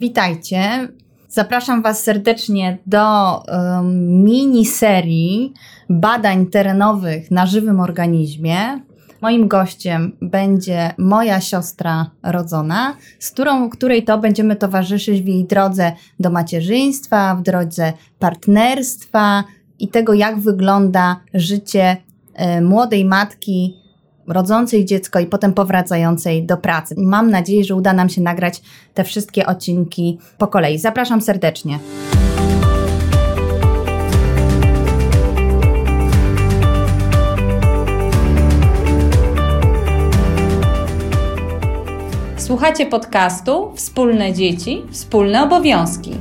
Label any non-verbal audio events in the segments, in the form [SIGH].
Witajcie. Zapraszam Was serdecznie do um, miniserii badań terenowych na żywym organizmie. Moim gościem będzie moja siostra rodzona, z którą, której to będziemy towarzyszyć w jej drodze do macierzyństwa, w drodze partnerstwa i tego, jak wygląda życie y, młodej matki rodzącej dziecko i potem powracającej do pracy. Mam nadzieję, że uda nam się nagrać te wszystkie odcinki po kolei. Zapraszam serdecznie. Słuchacie podcastu Wspólne dzieci, wspólne obowiązki.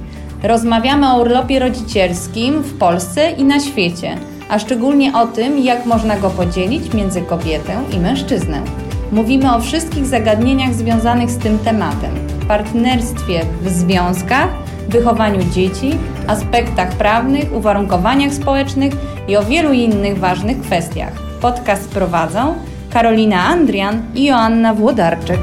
Rozmawiamy o urlopie rodzicielskim w Polsce i na świecie a szczególnie o tym, jak można go podzielić między kobietę i mężczyznę. Mówimy o wszystkich zagadnieniach związanych z tym tematem: partnerstwie w związkach, wychowaniu dzieci, aspektach prawnych, uwarunkowaniach społecznych i o wielu innych ważnych kwestiach. Podcast prowadzą Karolina Andrian i Joanna Włodarczyk.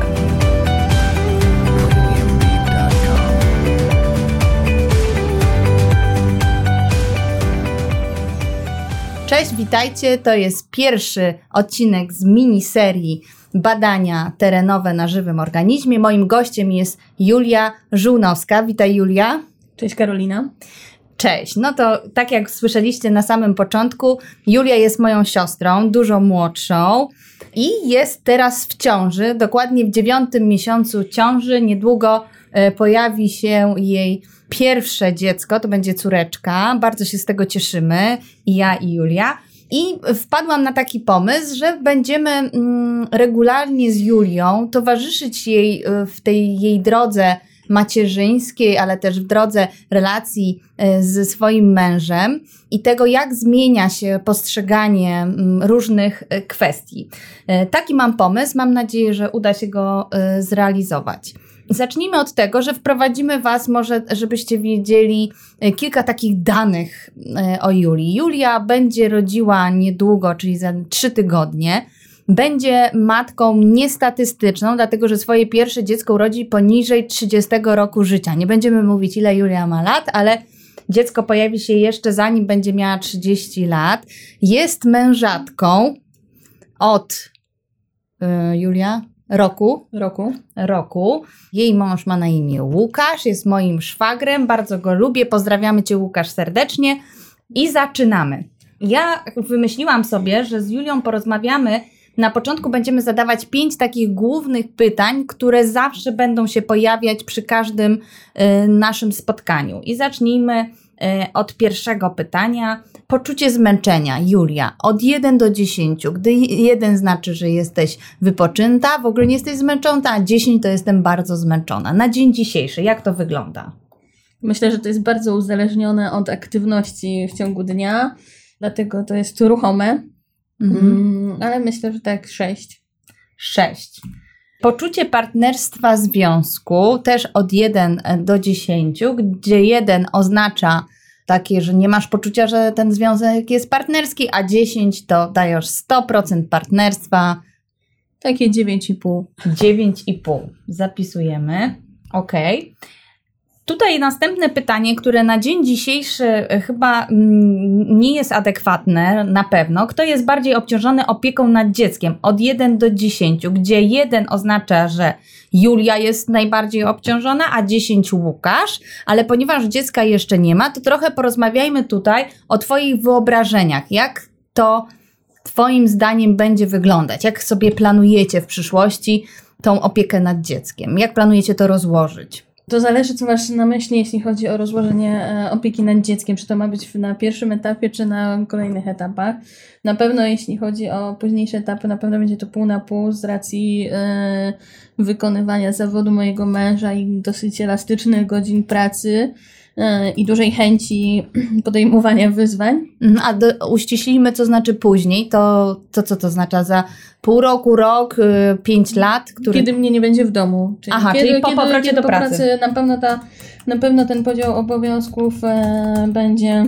Cześć, witajcie. To jest pierwszy odcinek z miniserii badania terenowe na żywym organizmie. Moim gościem jest Julia Żółnowska. Witaj Julia. Cześć Karolina. Cześć. No to tak jak słyszeliście na samym początku, Julia jest moją siostrą, dużo młodszą i jest teraz w ciąży, dokładnie w dziewiątym miesiącu ciąży. Niedługo pojawi się jej pierwsze dziecko, to będzie córeczka. Bardzo się z tego cieszymy, i ja, i Julia. I wpadłam na taki pomysł, że będziemy mm, regularnie z Julią towarzyszyć jej y, w tej jej drodze macierzyńskiej, ale też w drodze relacji y, ze swoim mężem i tego, jak zmienia się postrzeganie mm, różnych kwestii. Taki mam pomysł, mam nadzieję, że uda się go zrealizować. Zacznijmy od tego, że wprowadzimy Was, może żebyście wiedzieli, e, kilka takich danych e, o Julii. Julia będzie rodziła niedługo, czyli za trzy tygodnie. Będzie matką niestatystyczną, dlatego że swoje pierwsze dziecko urodzi poniżej 30 roku życia. Nie będziemy mówić, ile Julia ma lat, ale dziecko pojawi się jeszcze zanim będzie miała 30 lat. Jest mężatką od yy, Julia roku. Roku. Roku. Jej mąż ma na imię Łukasz, jest moim szwagrem, bardzo go lubię. Pozdrawiamy Cię, Łukasz, serdecznie. I zaczynamy. Ja wymyśliłam sobie, że z Julią porozmawiamy. Na początku będziemy zadawać pięć takich głównych pytań, które zawsze będą się pojawiać przy każdym y, naszym spotkaniu. I zacznijmy od pierwszego pytania. Poczucie zmęczenia, Julia, od 1 do 10. Gdy 1 znaczy, że jesteś wypoczęta, w ogóle nie jesteś zmęczona, a 10 to jestem bardzo zmęczona. Na dzień dzisiejszy, jak to wygląda? Myślę, że to jest bardzo uzależnione od aktywności w ciągu dnia, dlatego to jest ruchome, mhm. Mm, ale myślę, że tak 6. 6. Poczucie partnerstwa związku też od 1 do 10, gdzie 1 oznacza takie, że nie masz poczucia, że ten związek jest partnerski, a 10 to dajesz 100% partnerstwa. Takie 9,5. 9,5. Zapisujemy. Ok. Tutaj następne pytanie, które na dzień dzisiejszy e, chyba mm, nie jest adekwatne na pewno. Kto jest bardziej obciążony opieką nad dzieckiem od 1 do 10, gdzie 1 oznacza, że Julia jest najbardziej obciążona, a 10 Łukasz, ale ponieważ dziecka jeszcze nie ma, to trochę porozmawiajmy tutaj o Twoich wyobrażeniach. Jak to Twoim zdaniem będzie wyglądać? Jak sobie planujecie w przyszłości tą opiekę nad dzieckiem? Jak planujecie to rozłożyć? To zależy, co masz na myśli, jeśli chodzi o rozłożenie e, opieki nad dzieckiem. Czy to ma być na pierwszym etapie, czy na kolejnych etapach. Na pewno, jeśli chodzi o późniejsze etapy, na pewno będzie to pół na pół z racji e, wykonywania zawodu mojego męża i dosyć elastycznych godzin pracy i dużej chęci podejmowania wyzwań. Mhm, a do, uściślimy, co znaczy później. To, to co to znaczy? Za pół roku, rok, y, pięć lat? Który... Kiedy mnie nie będzie w domu. Czyli Aha, kiedy, czyli po powrocie kiedy do po pracy. pracy. Na pewno, ta, na pewno ten podział obowiązków e, będzie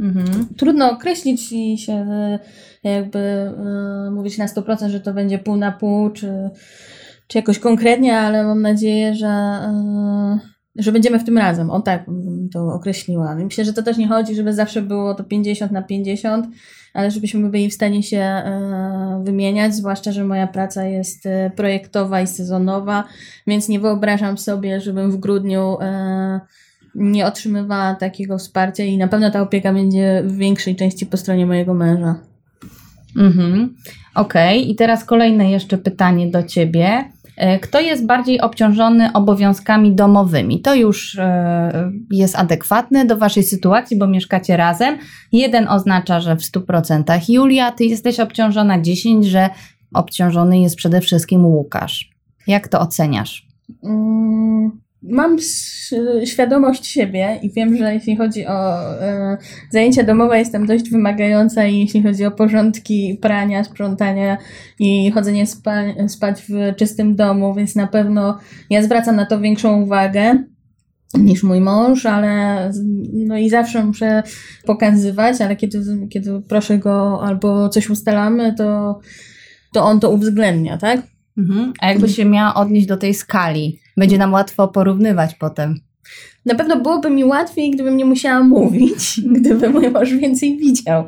mhm. trudno określić i się e, jakby e, mówić na 100%, że to będzie pół na pół, czy, czy jakoś konkretnie, ale mam nadzieję, że e, że będziemy w tym razem. O tak to określiła. Myślę, że to też nie chodzi, żeby zawsze było to 50 na 50, ale żebyśmy byli w stanie się e, wymieniać, zwłaszcza, że moja praca jest e, projektowa i sezonowa, więc nie wyobrażam sobie, żebym w grudniu e, nie otrzymywała takiego wsparcia i na pewno ta opieka będzie w większej części po stronie mojego męża. Mhm. Okej, okay. i teraz kolejne jeszcze pytanie do Ciebie. E, kto jest bardziej obciążony obowiązkami domowymi? To już e, jest adekwatne do Waszej sytuacji, bo mieszkacie razem. Jeden oznacza, że w 100% Julia, Ty jesteś obciążona, 10, że obciążony jest przede wszystkim Łukasz. Jak to oceniasz? Mm mam świadomość siebie i wiem, że jeśli chodzi o e, zajęcia domowe, jestem dość wymagająca i jeśli chodzi o porządki prania, sprzątania i chodzenie spa, spać w czystym domu, więc na pewno ja zwracam na to większą uwagę niż mój mąż, ale no i zawsze muszę pokazywać, ale kiedy, kiedy proszę go albo coś ustalamy, to, to on to uwzględnia, tak? Mhm. A jakby się miała odnieść do tej skali? Będzie nam łatwo porównywać potem. Na pewno byłoby mi łatwiej, gdybym nie musiała mówić, [LAUGHS] gdyby mój mąż więcej widział.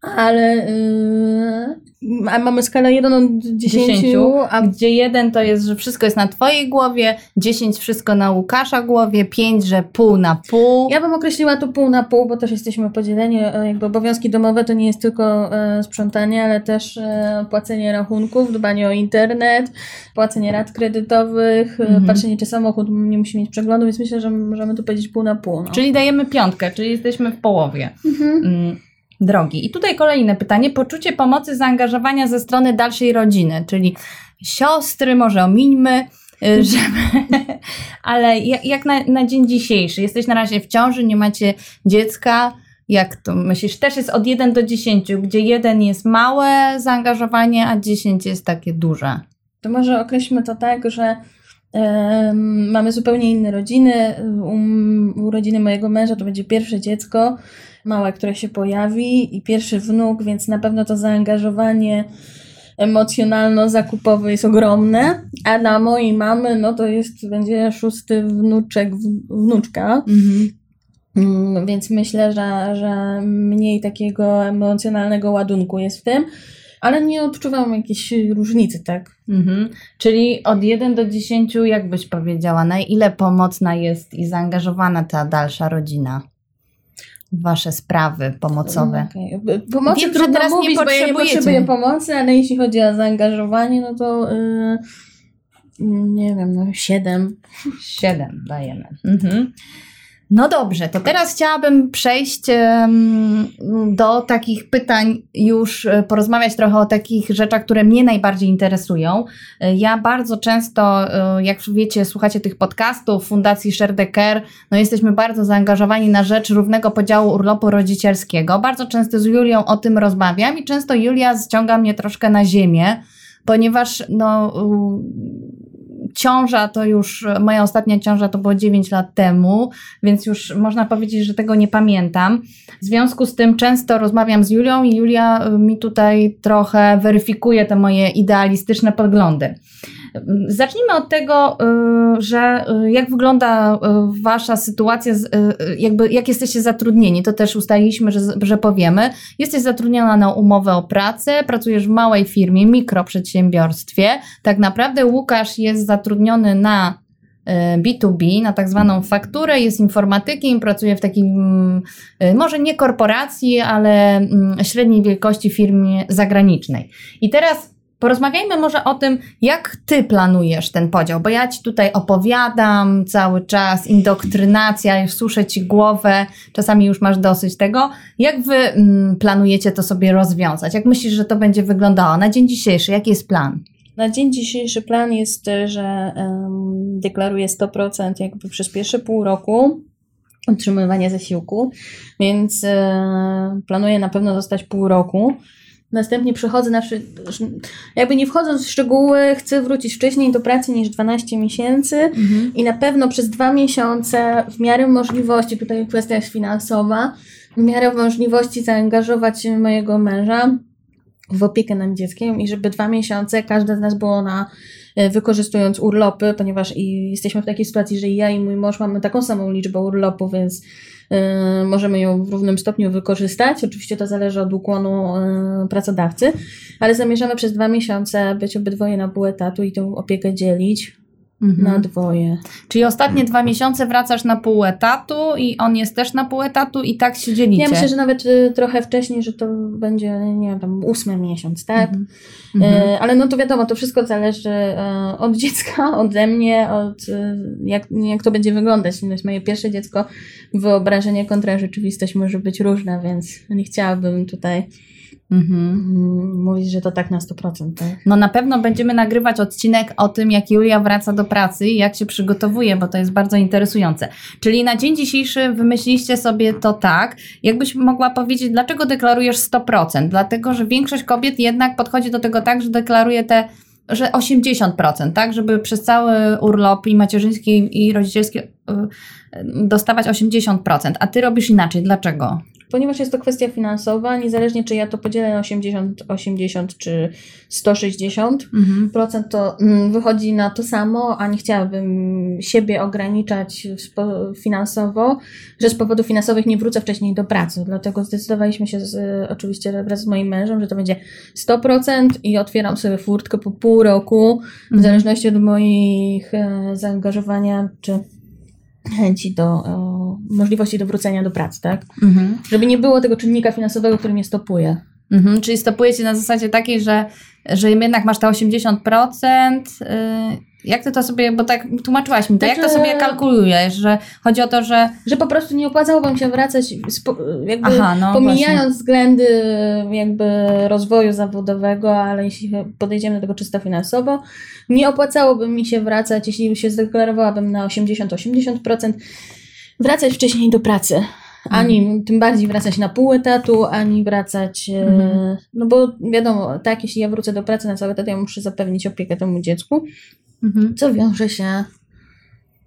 Ale yy, a mamy skalę 1 do 10, 10, a gdzie 1 to jest, że wszystko jest na twojej głowie, 10 wszystko na Łukasza głowie, 5, że pół na pół. Ja bym określiła to pół na pół, bo też jesteśmy podzieleni. E, jakby obowiązki domowe to nie jest tylko e, sprzątanie, ale też e, płacenie rachunków, dbanie o internet, płacenie rat kredytowych, mhm. patrzenie czy samochód nie musi mieć przeglądu, więc myślę, że możemy tu powiedzieć pół na pół. No. Czyli dajemy piątkę, czyli jesteśmy w połowie. Mhm. Drogi. I tutaj kolejne pytanie. Poczucie pomocy, zaangażowania ze strony dalszej rodziny, czyli siostry, może omińmy, y, [LAUGHS] żeby, [LAUGHS] ale jak, jak na, na dzień dzisiejszy? Jesteś na razie w ciąży, nie macie dziecka. Jak to myślisz? Też jest od 1 do 10, gdzie jeden jest małe zaangażowanie, a 10 jest takie duże. To może określmy to tak, że mamy zupełnie inne rodziny. U, u rodziny mojego męża to będzie pierwsze dziecko, małe, które się pojawi i pierwszy wnuk, więc na pewno to zaangażowanie emocjonalno-zakupowe jest ogromne, a na mojej mamy, no to jest, będzie szósty wnuczek, wnuczka. Mhm. Mm, więc myślę, że, że mniej takiego emocjonalnego ładunku jest w tym ale nie odczuwam jakiejś różnicy, tak? Mhm. Czyli od 1 do 10, jak byś powiedziała, na ile pomocna jest i zaangażowana ta dalsza rodzina? Wasze sprawy pomocowe. Okay. Pomocy Wiem, trudno teraz mówić, nie bo ja nie potrzebuję pomocy, ale jeśli chodzi o zaangażowanie, no to yy, nie wiem, no 7. 7 dajemy. Mhm. No dobrze, to teraz chciałabym przejść do takich pytań, już e, porozmawiać trochę o takich rzeczach, które mnie najbardziej interesują. E, ja bardzo często, e, jak wiecie, słuchacie tych podcastów Fundacji Share the Care, no jesteśmy bardzo zaangażowani na rzecz równego podziału urlopu rodzicielskiego. Bardzo często z Julią o tym rozmawiam i często Julia ściąga mnie troszkę na ziemię, ponieważ no ciąża to już, moja ostatnia ciąża to było 9 lat temu, więc już można powiedzieć, że tego nie pamiętam. W związku z tym często rozmawiam z Julią i Julia mi tutaj trochę weryfikuje te moje idealistyczne poglądy. Zacznijmy od tego, y, że y, jak wygląda y, wasza sytuacja, jakby jak jesteście zatrudnieni, to też ustaliliśmy, że, że powiemy. Jesteś zatrudniona na umowę o pracę, pracujesz w małej firmie, mikroprzedsiębiorstwie. Tak naprawdę Łukasz jest zatrudniony na B2B, na tak zwaną fakturę, jest informatykiem, pracuje w takim, może nie korporacji, ale mm, średniej wielkości firmie zagranicznej. I teraz Porozmawiajmy może o tym, jak ty planujesz ten podział, bo ja ci tutaj opowiadam cały czas, indoktrynacja, suszę ci głowę, czasami już masz dosyć tego. Jak wy mm, planujecie to sobie rozwiązać? Jak myślisz, że to będzie wyglądało na dzień dzisiejszy? Jaki jest plan? Na dzień dzisiejszy plan jest, że um, deklaruję 100% jakby przez pierwsze pół roku otrzymywania zasiłku, więc e, planuję na pewno zostać pół roku. Następnie przechodzę na. Jakby nie wchodząc w szczegóły, chcę wrócić wcześniej do pracy niż 12 miesięcy mhm. i na pewno przez dwa miesiące, w miarę możliwości, tutaj kwestia jest finansowa, w miarę możliwości zaangażować mojego męża w opiekę nad dzieckiem i żeby dwa miesiące każde z nas było na wykorzystując urlopy, ponieważ i jesteśmy w takiej sytuacji, że ja i mój mąż mamy taką samą liczbę urlopu, więc y, możemy ją w równym stopniu wykorzystać. Oczywiście to zależy od ukłonu y, pracodawcy, ale zamierzamy przez dwa miesiące być obydwoje na pół etatu i tę opiekę dzielić Mhm. na dwoje. Czyli ostatnie dwa miesiące wracasz na pół etatu i on jest też na pół etatu i tak się dzielicie. Ja myślę, że nawet y, trochę wcześniej, że to będzie, nie wiem, tam ósmy miesiąc, tak? Mhm. Mhm. Y, ale no to wiadomo, to wszystko zależy y, od dziecka, [LAUGHS] ode mnie, od y, jak, jak to będzie wyglądać. To jest moje pierwsze dziecko. Wyobrażenie kontra rzeczywistość może być różna, więc nie chciałabym tutaj Mhm. mm, mówić, że to tak na 100%, tak? No na pewno będziemy nagrywać odcinek o tym, jak Julia wraca do pracy i jak się przygotowuje, bo to jest bardzo interesujące. Czyli na dzień dzisiejszy wymyśliście sobie to tak, jakbyś mogła powiedzieć, dlaczego deklarujesz 100%? Dlatego, że większość kobiet jednak podchodzi do tego tak, że deklaruje te że 80%, tak, żeby przez cały urlop i macierzyński i rodzicielski y, dostawać 80%, a ty robisz inaczej. Dlaczego? Ponieważ jest to kwestia finansowa, niezależnie czy ja to podzielę na 80, 80 czy 160, Mhm. procent to mm, wychodzi na to samo, a nie chciałabym siebie ograniczać finansowo, że z powodów finansowych nie wrócę wcześniej do pracy. Dlatego zdecydowaliśmy się z, oczywiście wraz z moim mężem, że to będzie 100% i otwieram sobie furtkę po pół roku, w Mhm. zależności od moich e, zaangażowania czy chęci do e, możliwości do wrócenia do pracy, tak? Mhm. Żeby nie było tego czynnika finansowego, który mnie stopuje. Mhm, czyli stopuje cię na zasadzie takiej, że, że jednak masz te 80%. Yy, jak ty to sobie, bo tak tłumaczyłaś mi to, jak to Znaczy- sobie kalkulujesz, że chodzi o to, że. Że po prostu nie opłacałoby mi się wracać, spo, jakby Aha, no pomijając właśnie. względy jakby rozwoju zawodowego, ale jeśli podejdziemy do tego czysto finansowo, nie opłacałoby mi się wracać, jeśli się zdeklarowałabym na 80-80%, wracać wcześniej do pracy. Ani tym bardziej wracać na pół etatu, ani wracać. e, Mhm. No bo wiadomo, tak, jeśli ja wrócę do pracy na cały etat, ja muszę zapewnić opiekę temu dziecku, Mhm. co wiąże się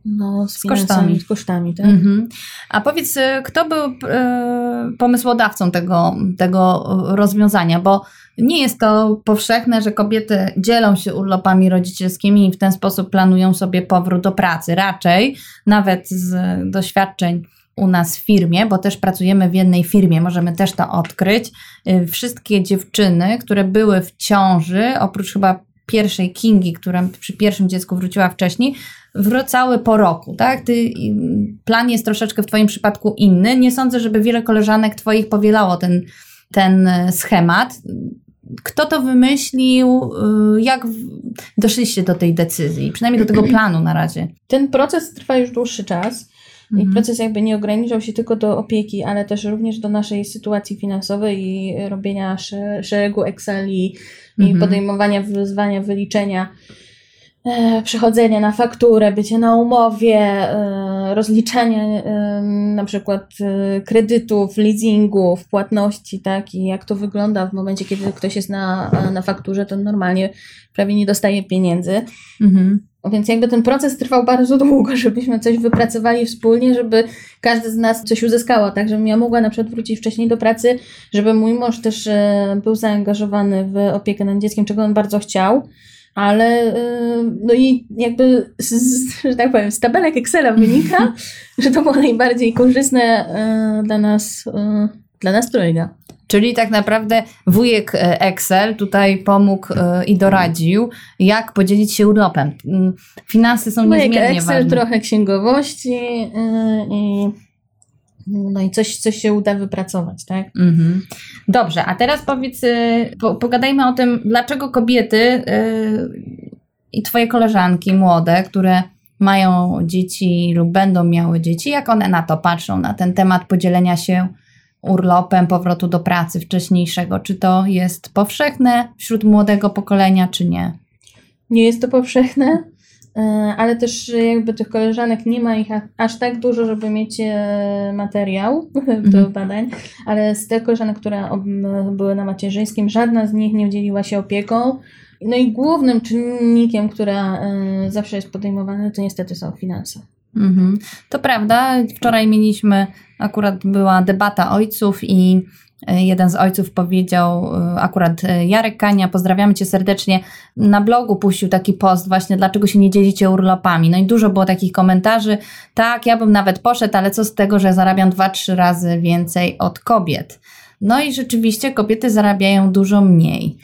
no, z, Z kosztami. Z kosztami tak? Mhm. A powiedz, y, kto był y, pomysłodawcą tego, tego rozwiązania? Bo nie jest to powszechne, że kobiety dzielą się urlopami rodzicielskimi i w ten sposób planują sobie powrót do pracy. Raczej, nawet z doświadczeń u nas w firmie, bo też pracujemy w jednej firmie, możemy też to odkryć. y, Wszystkie dziewczyny, które były w ciąży, oprócz chyba pierwszej Kingi, która przy pierwszym dziecku wróciła wcześniej, wracały po roku, tak? Ty, plan jest troszeczkę w Twoim przypadku inny. Nie sądzę, żeby wiele koleżanek Twoich powielało ten, ten e, schemat. Kto to wymyślił? Y, Jak doszliście do tej decyzji? Przynajmniej do tego planu na razie. Ten proces trwa już dłuższy czas. I Mhm. proces jakby nie ograniczał się tylko do opieki, ale też również do naszej sytuacji finansowej i robienia sze- szeregu Exceli i Mhm. podejmowania wyzwania, wyliczenia, e, przechodzenia na fakturę, bycie na umowie, e, rozliczania e, na przykład kredytów, leasingów, płatności, tak? I jak to wygląda w momencie, kiedy ktoś jest na, na fakturze, to normalnie prawie nie dostaje pieniędzy. Mhm. Więc jakby ten proces trwał bardzo długo, [LAUGHS] żebyśmy coś wypracowali wspólnie, żeby każdy z nas coś uzyskało, tak żebym ja mogła na przykład wrócić wcześniej do pracy, żeby mój mąż też był zaangażowany w opiekę nad dzieckiem, czego on bardzo chciał, ale e, no i jakby, z, że tak powiem, z tabelek Excela wynika, [LAUGHS] że to było najbardziej korzystne e, dla nas, e, dla nas trojga. Czyli tak naprawdę wujek Excel tutaj pomógł i doradził, jak podzielić się urlopem. Mm, Finanse są jak niezmiernie Excel, ważne. trochę księgowości i no i coś, coś się uda wypracować, tak? Mhm. Dobrze, a teraz powiedz, y, po, pogadajmy o tym, dlaczego kobiety y, i twoje koleżanki młode, które mają dzieci lub będą miały dzieci, jak one na to patrzą, na ten temat podzielenia się urlopem, powrotu do pracy wcześniejszego. Czy to jest powszechne wśród młodego pokolenia, czy nie? Nie jest to powszechne, ale też jakby tych koleżanek nie ma ich aż tak dużo, żeby mieć e, materiał [LAUGHS] do Mhm. badań, ale z tych koleżanek, które były na macierzyńskim, żadna z nich nie udzieliła się opieką. No i głównym czynnikiem, która e, zawsze jest podejmowany, to niestety są finanse. Mhm. To prawda. Wczoraj mieliśmy, akurat była debata ojców i jeden z ojców powiedział, akurat Jarek Kania, pozdrawiamy Cię serdecznie, na blogu puścił taki post właśnie, dlaczego się nie dzielicie urlopami. No i dużo było takich komentarzy, tak, ja bym nawet poszedł, ale co z tego, że zarabiam dwa, trzy razy więcej od kobiet. No i rzeczywiście kobiety zarabiają dużo mniej.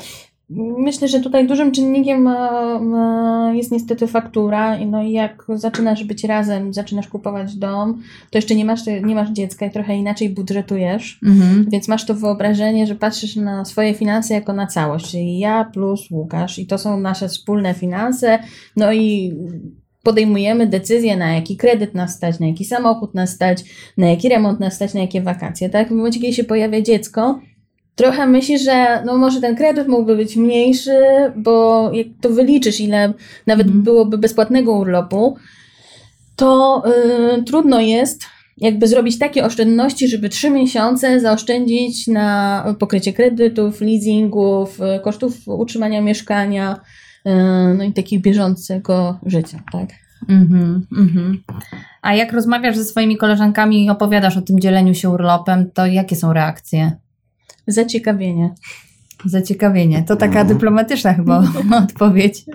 Myślę, że tutaj dużym czynnikiem jest niestety faktura. No i jak zaczynasz być razem, zaczynasz kupować dom, to jeszcze nie masz, nie masz dziecka i trochę inaczej budżetujesz, mhm. więc masz to wyobrażenie, że patrzysz na swoje finanse jako na całość, czyli ja plus Łukasz i to są nasze wspólne finanse. No i podejmujemy decyzję, na jaki kredyt nas stać, na jaki samochód nas stać, na jaki remont nas stać, na jakie wakacje. Tak? W momencie, kiedy się pojawia dziecko, trochę myślisz, że no może ten kredyt mógłby być mniejszy, bo jak to wyliczysz, ile nawet mhm. byłoby bezpłatnego urlopu, to yy, trudno jest jakby zrobić takie oszczędności, żeby trzy miesiące zaoszczędzić na pokrycie kredytów, leasingów, y, kosztów utrzymania mieszkania, yy, no i takiego bieżącego życia, tak? Mm-hmm, mm-hmm. A jak rozmawiasz ze swoimi koleżankami i opowiadasz o tym dzieleniu się urlopem, to jakie są reakcje? Zaciekawienie. Zaciekawienie. To taka no. dyplomatyczna chyba [LAUGHS] [LAUGHS] odpowiedź.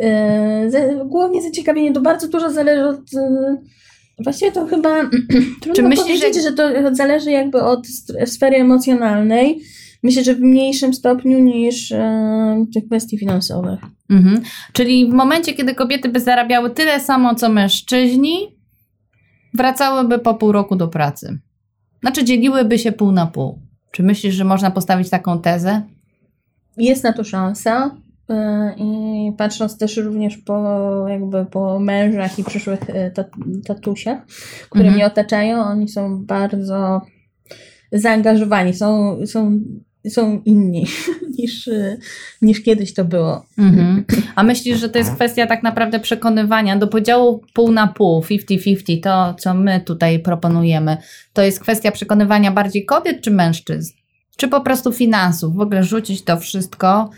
E, głównie zaciekawienie to bardzo dużo zależy od. E, właściwie to chyba [CLEARS THROAT] trudno Czy myślisz, powiedzieć, że... że to zależy jakby od sfery emocjonalnej. Myślę, że w mniejszym stopniu niż e, tych kwestii finansowych. Mhm. Czyli w momencie, kiedy kobiety by zarabiały tyle samo co mężczyźni, wracałyby po pół roku do pracy. Znaczy dzieliłyby się pół na pół. Czy myślisz, że można postawić taką tezę? Jest na to szansa. Y, I patrząc też również po, jakby po mężach i przyszłych y, tatusiach, które mhm. mnie otaczają, oni są bardzo zaangażowani, są, są, są inni [LAUGHS] niż, niż kiedyś to było. Mhm. A myślisz, że to jest kwestia tak naprawdę przekonywania do podziału pół na pół, 50-50, to co my tutaj proponujemy, to jest kwestia przekonywania bardziej kobiet czy mężczyzn? Czy po prostu finansów? W ogóle rzucić to wszystko,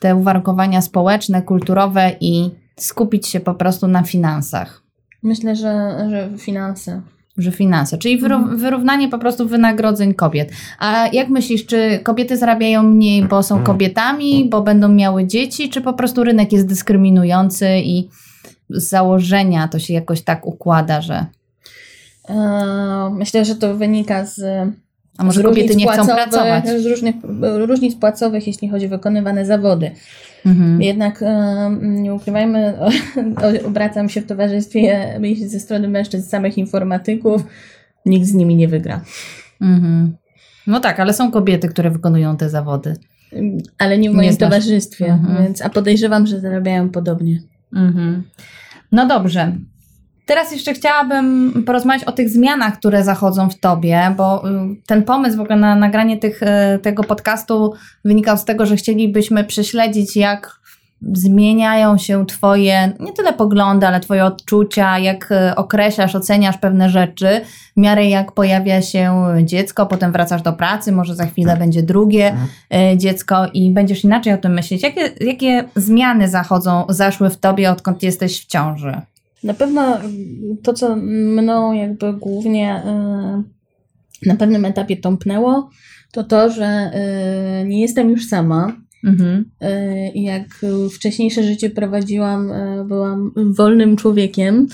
te uwarunkowania społeczne, kulturowe i skupić się po prostu na finansach? Myślę, że, że finanse że finanse, czyli mhm. wyrównanie po prostu wynagrodzeń kobiet. A jak myślisz, czy kobiety zarabiają mniej, bo są mhm. kobietami, bo będą miały dzieci, czy po prostu rynek jest dyskryminujący i z założenia to się jakoś tak układa, że. E, myślę, że to wynika z. A może kobiety nie chcą pracować? Z różnych różnic płacowych, jeśli chodzi o wykonywane zawody. Mhm. Jednak nie ukrywajmy, [LAUGHS] obracam się w towarzystwie ze strony mężczyzn samych informatyków, nikt z nimi nie wygra. Mhm. No tak, ale są kobiety, które wykonują te zawody. Ale nie w moim nie towarzystwie, mhm. więc, a podejrzewam, że zarabiają podobnie. Mhm. No dobrze. Teraz jeszcze chciałabym porozmawiać o tych zmianach, które zachodzą w tobie, bo y, ten pomysł w ogóle na nagranie tych, y, tego podcastu wynikał z tego, że chcielibyśmy prześledzić, jak zmieniają się Twoje nie tyle poglądy, ale Twoje odczucia, jak y, określasz, oceniasz pewne rzeczy, w miarę jak pojawia się dziecko, potem wracasz do pracy, może za chwilę będzie drugie dziecko i będziesz inaczej o tym myśleć. Jakie, jakie zmiany zachodzą, zaszły w Tobie, odkąd jesteś w ciąży? Na pewno to, co mną jakby głównie y, na pewnym etapie tąpnęło, to to, że y, nie jestem już sama. Mhm. Y, jak wcześniejsze życie prowadziłam, byłam wolnym człowiekiem,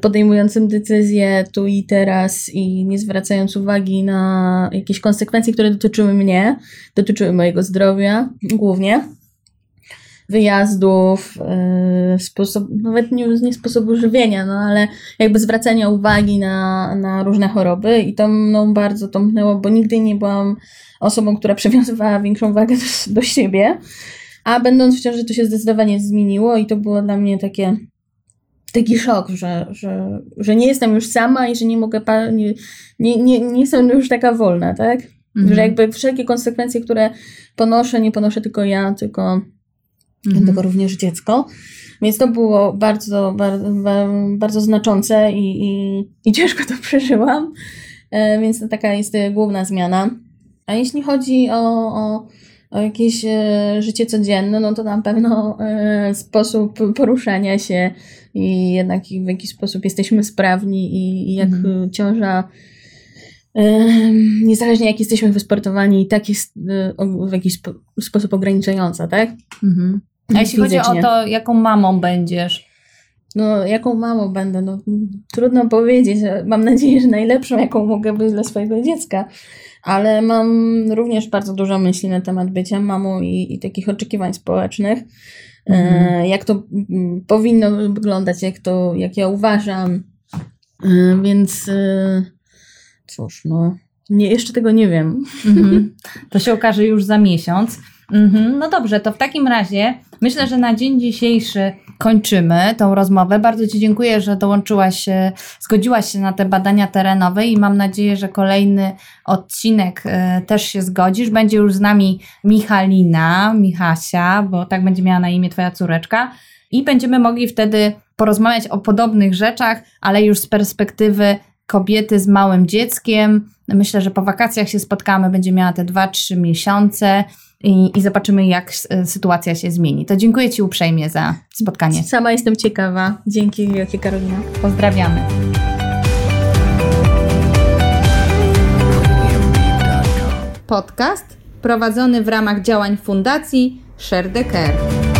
podejmującym decyzje tu i teraz i nie zwracając uwagi na jakieś konsekwencje, które dotyczyły mnie, dotyczyły mojego zdrowia głównie wyjazdów, yy, sposób, nawet nie, nie sposobu żywienia, no ale jakby zwracania uwagi na, na różne choroby i to mną bardzo tąpnęło, bo nigdy nie byłam osobą, która [LAUGHS] przywiązywała większą wagę do, do siebie, a będąc w ciąży to się zdecydowanie zmieniło i to było dla mnie takie taki szok, że, że, że nie jestem już sama i że nie mogę, nie, nie, nie, nie jestem już taka wolna, tak? Mhm. Że jakby wszelkie konsekwencje, które ponoszę, nie ponoszę tylko ja, tylko mhm. tego również dziecko. Więc to było bardzo, bardzo, bardzo znaczące i, i, i ciężko to [LAUGHS] przeżyłam. E, więc to taka jest główna zmiana. A jeśli chodzi o, o, o jakieś e, życie codzienne, no to na pewno e, sposób poruszania się i jednak w jakiś sposób jesteśmy sprawni i, i jak mhm. ciąża niezależnie jak jesteśmy wysportowani, i tak jest w jakiś spo, sposób ograniczająca, tak? Mhm. A jeśli chodzi o to, jaką mamą będziesz? No, jaką mamą będę? No, trudno powiedzieć. Mam nadzieję, że najlepszą, jaką mogę być dla swojego dziecka. Ale mam również bardzo dużo myśli na temat bycia mamą i, i takich oczekiwań społecznych. E, mhm. jak to mm, powinno wyglądać, jak to, jak ja uważam. E, więc e, cóż, no, nie, jeszcze tego nie wiem. Mhm. [LAUGHS] To się okaże już za miesiąc. Mhm. No dobrze, to w takim razie myślę, że na dzień dzisiejszy kończymy tą rozmowę. Bardzo Ci dziękuję, że dołączyłaś, zgodziłaś się na te badania terenowe i mam nadzieję, że kolejny odcinek e, też się zgodzisz. Będzie już z nami Michalina, Michasia, bo tak będzie miała na imię Twoja córeczka i będziemy mogli wtedy porozmawiać o podobnych rzeczach, ale już z perspektywy kobiety z małym dzieckiem. Myślę, że po wakacjach się spotkamy, będzie miała te 2-3 miesiące i, i zobaczymy, jak e, sytuacja się zmieni. To dziękuję Ci uprzejmie za spotkanie. Sama jestem ciekawa. Dzięki wielkie Karolina. Pozdrawiamy. Podcast prowadzony w ramach działań Fundacji Share the Care.